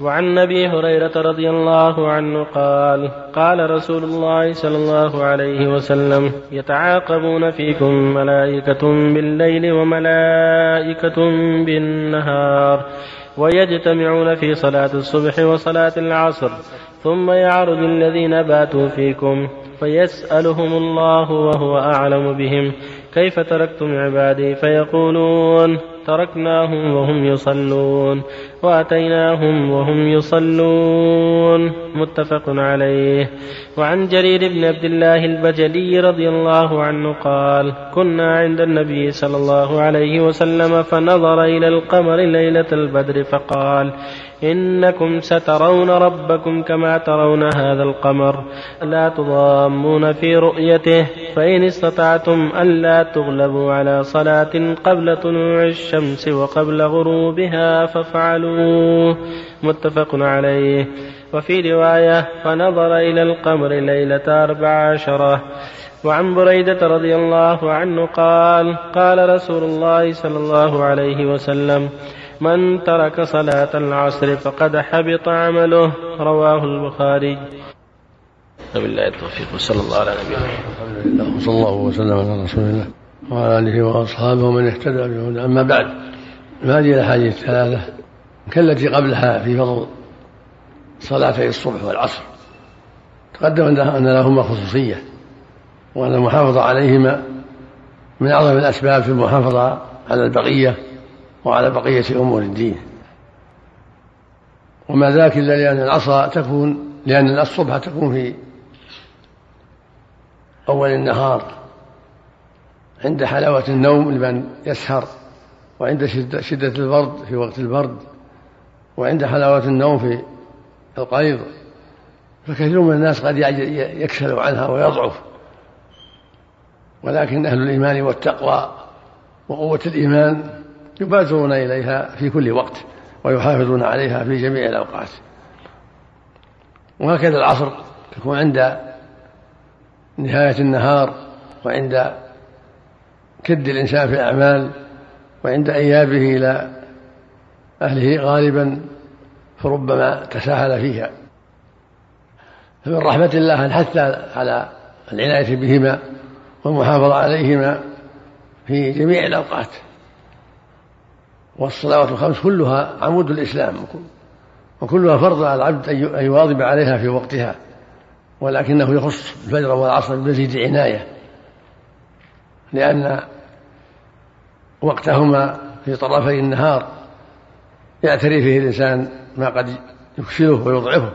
وعن أبي هريرة رضي الله عنه قال قال رسول الله صلى الله عليه وسلم يتعاقبون فيكم ملائكة بالليل وملائكة بالنهار ويجتمعون في صلاة الصبح وصلاة العصر ثم يعرج الذين باتوا فيكم فيسألهم الله وهو أعلم بهم كيف تركتم عبادي؟ فيقولون تركناهم وهم يصلون واتيناهم وهم يصلون متفق عليه. وعن جرير بن عبد الله البجلي رضي الله عنه قال كنا عند النبي صلى الله عليه وسلم فنظر إلى القمر ليلة البدر فقال إنكم سترون ربكم كما ترون هذا القمر. لا تضامون في رؤيته فإن استطعتم ألا تغلبوا على صلاة قبل طلوع الشمس وقبل غروبها فافعلوه. متفق عليه. وفي رواية فنظر إلى القمر ليلة أربع عشرة. وعن بريدة رضي الله عنه قال قال رسول الله صلى الله عليه وسلم من ترك صلاة العصر فقد حبط عمله. رواه البخاري. وبالله التوفيق وصلى الله على نبينا الحمد لله وصلى الله وسلم على رسول الله وعلى آله وأصحابه ومن اهتدى بهدى أما بعد هذه الأحاديث الثلاثة كالتي قبلها في فضل صلاتي الصبح والعصر. تقدم أن لهما خصوصية وأن المحافظة عليهما من أعظم الأسباب في المحافظة على البقية. وعلى بقية أمور الدين. وما ذاك إلا لأن العصا تكون لأن الصبح تكون في أول النهار عند حلاوة النوم لمن يسهر وعند شدة البرد في وقت البرد وعند حلاوة النوم في القيض. فكثير من الناس قد يكسل عنها ويضعف. ولكن أهل الإيمان والتقوى وقوة الإيمان يبادرون إليها في كل وقت ويحافظون عليها في جميع الأوقات. وهكذا العصر تكون عند نهاية النهار وعند كد الإنسان في الأعمال وعند إيابه إلى أهله غالبا فربما تساهل فيها. فمن رحمة الله الحث على العناية بهما والمحافظة عليهما في جميع الأوقات. والصلوات الخمس كلها عمود الإسلام وكلها فرض على العبد أن يواظب عليها في وقتها ولكنه يخص الفجر والعصر بمزيد عناية لأن وقتهما في طرفي النهار يعتري فيه الإنسان ما قد يكسله ويضعفه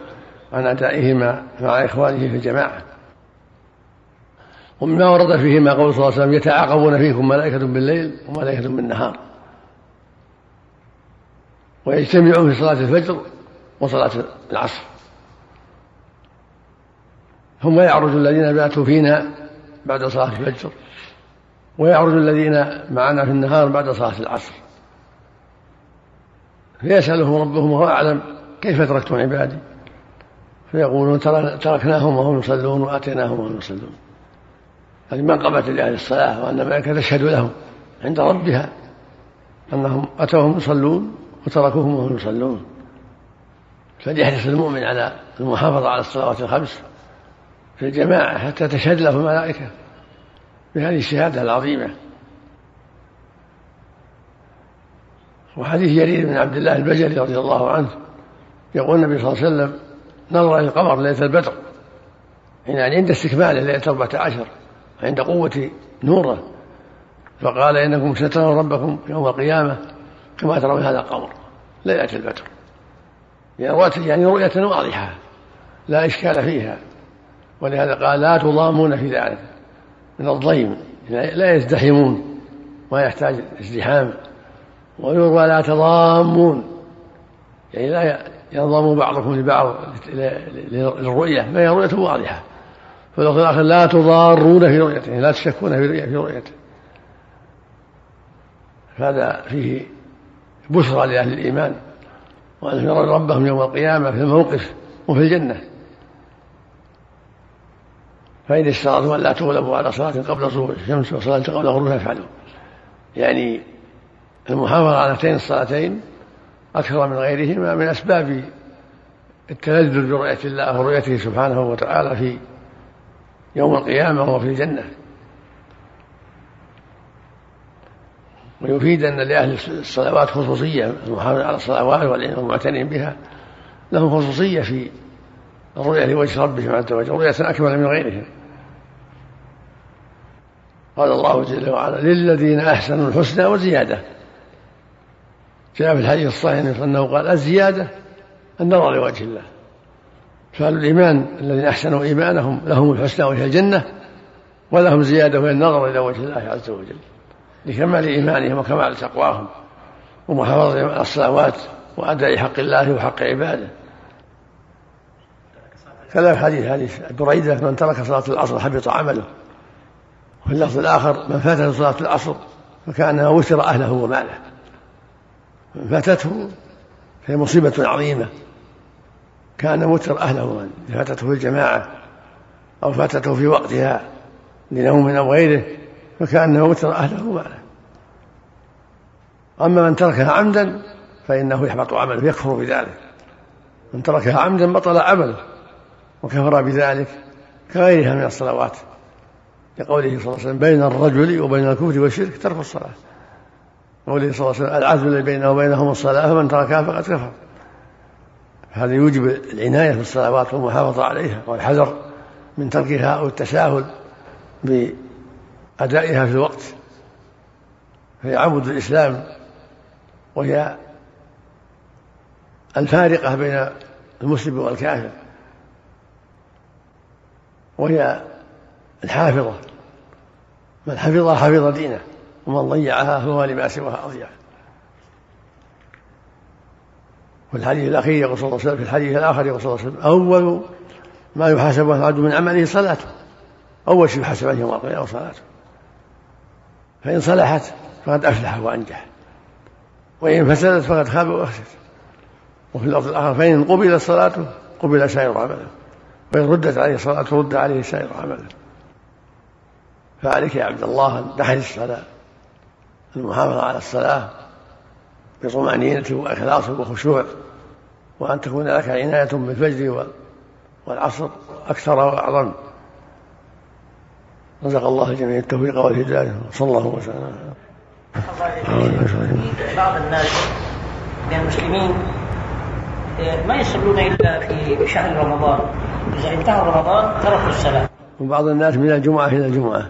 عن أدائهما مع إخوانه في الجماعة. ومما ورد فيهما قول صلى الله عليه وسلم يتعاقبون فيكم ملائكة بالليل وملائكة بالنهار. ويجتمعون في صلاة الفجر وصلاة العصر. ثم يعرج الذين باتوا فينا بعد صلاة الفجر ويعرج الذين معنا في النهار بعد صلاة العصر. فيسألهم ربهم وهو أعلم كيف تركتم عبادي؟ فيقولون تركناهم وهم يصلون وآتيناهم وهم يصلون. هذه منقبة لأهل الصلاة وأن الملائكة تشهد لهم عند ربها أنهم أتوهم يصلون وتركوهم وهم يصلون. فليحرص المؤمن على المحافظة على الصلوات الخمس في الجماعة حتى تشهد له الملائكة بهذه الشهادة العظيمة. وحديث جرير بن عبد الله البجلي رضي الله عنه يقول النبي صلى الله عليه وسلم نظر إلى القمر ليلة البدر يعني عند استكماله ليلة أربعة عشر عند قوة نوره فقال إنكم سترون ربكم يوم القيامة كما ترون هذا القمر ليلة البدر. يعني رؤية واضحة لا إشكال فيها. ولهذا قال لا تضامون في ذلك. من الضيم لا يزدحمون ما يحتاج ازدحام. ويروى لا تضامون. يعني لا ينضم بعضكم لبعض للرؤية فهي رؤية واضحة. فالأخر الآخر لا تضارون في رؤيته يعني لا تشكون في رؤيته. هذا فيه بشرى لأهل الإيمان وأن يرون ربهم يوم القيامة في الموقف وفي الجنة. فإن اشترطوا أن لا تغلبوا على صلاة قبل ظهور الشمس وصلاة قبل غروبها فافعلوا. يعني المحافظة على هاتين الصلاتين أكثر من غيرهما من أسباب التلذذ برؤية الله ورؤيته سبحانه وتعالى في يوم القيامة وفي الجنة. ويفيد أن لأهل الصلوات خصوصية المحافظة على الصلوات والمعتنين بها لهم خصوصية في الرؤية لوجه ربهم عز وجل رؤية أكمل من غيرهم. قال الله جل وعلا للذين أحسنوا الحسنى وزيادة. جاء في الحديث الصحيح أنه قال الزيادة النظر لوجه الله. فأهل الإيمان الذين أحسنوا إيمانهم لهم الحسنى وهي الجنة ولهم زيادة وهي النظر إلى وجه الله عز وجل. لكمال إيمانهم وكمال تقواهم ومحافظتهم على الصلوات وأداء حق الله وحق عباده. كذا حديث حديث بريدة من ترك صلاة العصر حبط عمله. وفي اللفظ الآخر من فاتته صلاة العصر فكأنما وتر أهله وماله. من فاتته فهي مصيبة عظيمة. كأن وتر أهله فاتته في الجماعة أو فاتته في وقتها لنوم أو غيره فكأنما وتر أهله وماله أما من تركها عمدا فإنه يحبط عمله يكفر بذلك. من تركها عمدا بطل عمله وكفر بذلك كغيرها من الصلوات. لقوله صلى الله عليه وسلم بين الرجل وبين الكفر والشرك ترك الصلاة. قوله صلى الله عليه وسلم العزم الذي بينه وبينهم الصلاة فمن تركها فقد كفر. هذا يوجب العناية في الصلوات والمحافظة عليها والحذر من تركها أو التساهل بأدائها في الوقت فهي عمود الإسلام وهي الفارقة بين المسلم والكافر وهي الحافظة. من حفظها حفظ دينه ومن ضيعها فهو لما سواها أضيع. والحديث الأخير يقول صلى الله عليه وسلم في الحديث الآخر يقول صلى الله عليه وسلم أول ما يحاسب العبد من عمله صلاته أول شيء يحاسب عليه يوم القيامة صلاته. فإن صلحت فقد أفلح وأنجح. وإن فسدت فقد خاب وأخسر. وفي اللفظ الآخر فإن قبلت صلاته قبل سائر عمله. وإن ردت عليه الصلاة رد عليه سائر عمله. فعليك يا عبد الله أن تحرص على المحافظة على الصلاة بطمأنينة وإخلاص وخشوع وأن تكون لك عناية بالفجر والعصر أكثر وأعظم. رزق الله الجميع التوفيق والهداية صلى الله وسلم. بعض الناس من المسلمين ما يصلون إلا في شهر رمضان. إذا انتهى رمضان تركوا الصلاة. وبعض الناس من الجمعة إلى الجمعة.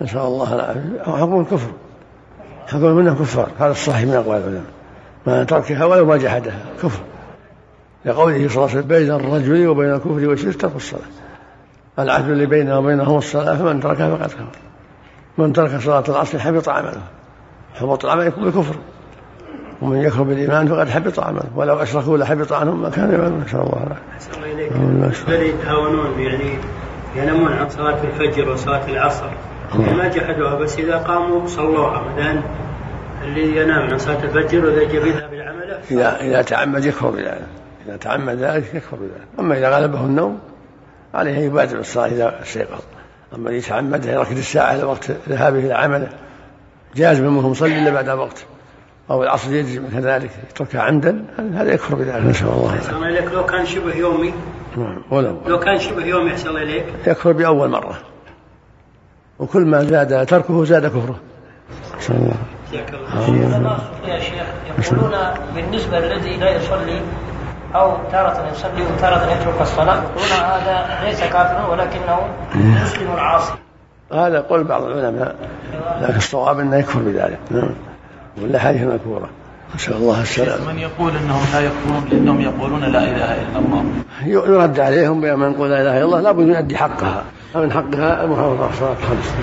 نسأل الله العافية. حكم الكفر. حكم منه كفار هذا الصحيح من أقوال العلماء. ما تركها ولو ما جحدها. كفر. لقوله صلى الله عليه وسلم بين الرجل وبين الكفر والشرك ترك الصلاة. العهد اللي بينه وبينهم الصلاة فمن تركها فقد كفر. من ترك صلاة العصر حبط عمله. حبط العمل يكون بالكفر ومن يكفر بالإيمان فقد حبط عمله. ولو أشركوا لحبط عنهم ما كانوا يعملون نسأل الله العافية. الذي يتهاونون يعني ينامون عن صلاة الفجر وصلاة العصر. يعني ما جحدوها بس إذا قاموا صلوها. مثلا اللي ينام عن صلاة الفجر يذهب إلى عمله إذا إذا تعمد يكفر بذلك. إذا تعمد ذلك يكفر بذلك. أما إذا غلبه النوم عليه أن يبادر بالصلاه إذا استيقظ أما اللي يتعمد يركز الساعة إلى وقت ذهابه إلى عمله جاز منه مصلي إلا بعد وقت. أو العصر يجزم كذلك يتركها عمدا هذا يكفر بذلك نسأل الله إليك. لو كان شبه يومي نعم ولو لو كان شبه يومي أحسن إليك. يكفر بأول مرة. وكل ما زاد تركه زاد كفره. نسأل الله جزاك الله العلماء يا شيخ يقولون بالنسبة للذي لا يصلي أو تارة يصلي وتارة يترك الصلاة. يقولون هذا ليس كافرا ولكنه مسلم عاصي. هذا قول بعض العلماء لكن الصواب أنه يكفر بذلك. نعم. والاحاديث مذكوره نسال الله السلامة. من يقول إنهم لا يكفرون لأنهم يقولون لا إله إلا الله؟ يرد عليهم بما يقول لا إله إلا الله لابد يؤدي حقها. فمن حقها المحافظة على الصلاة الخمس.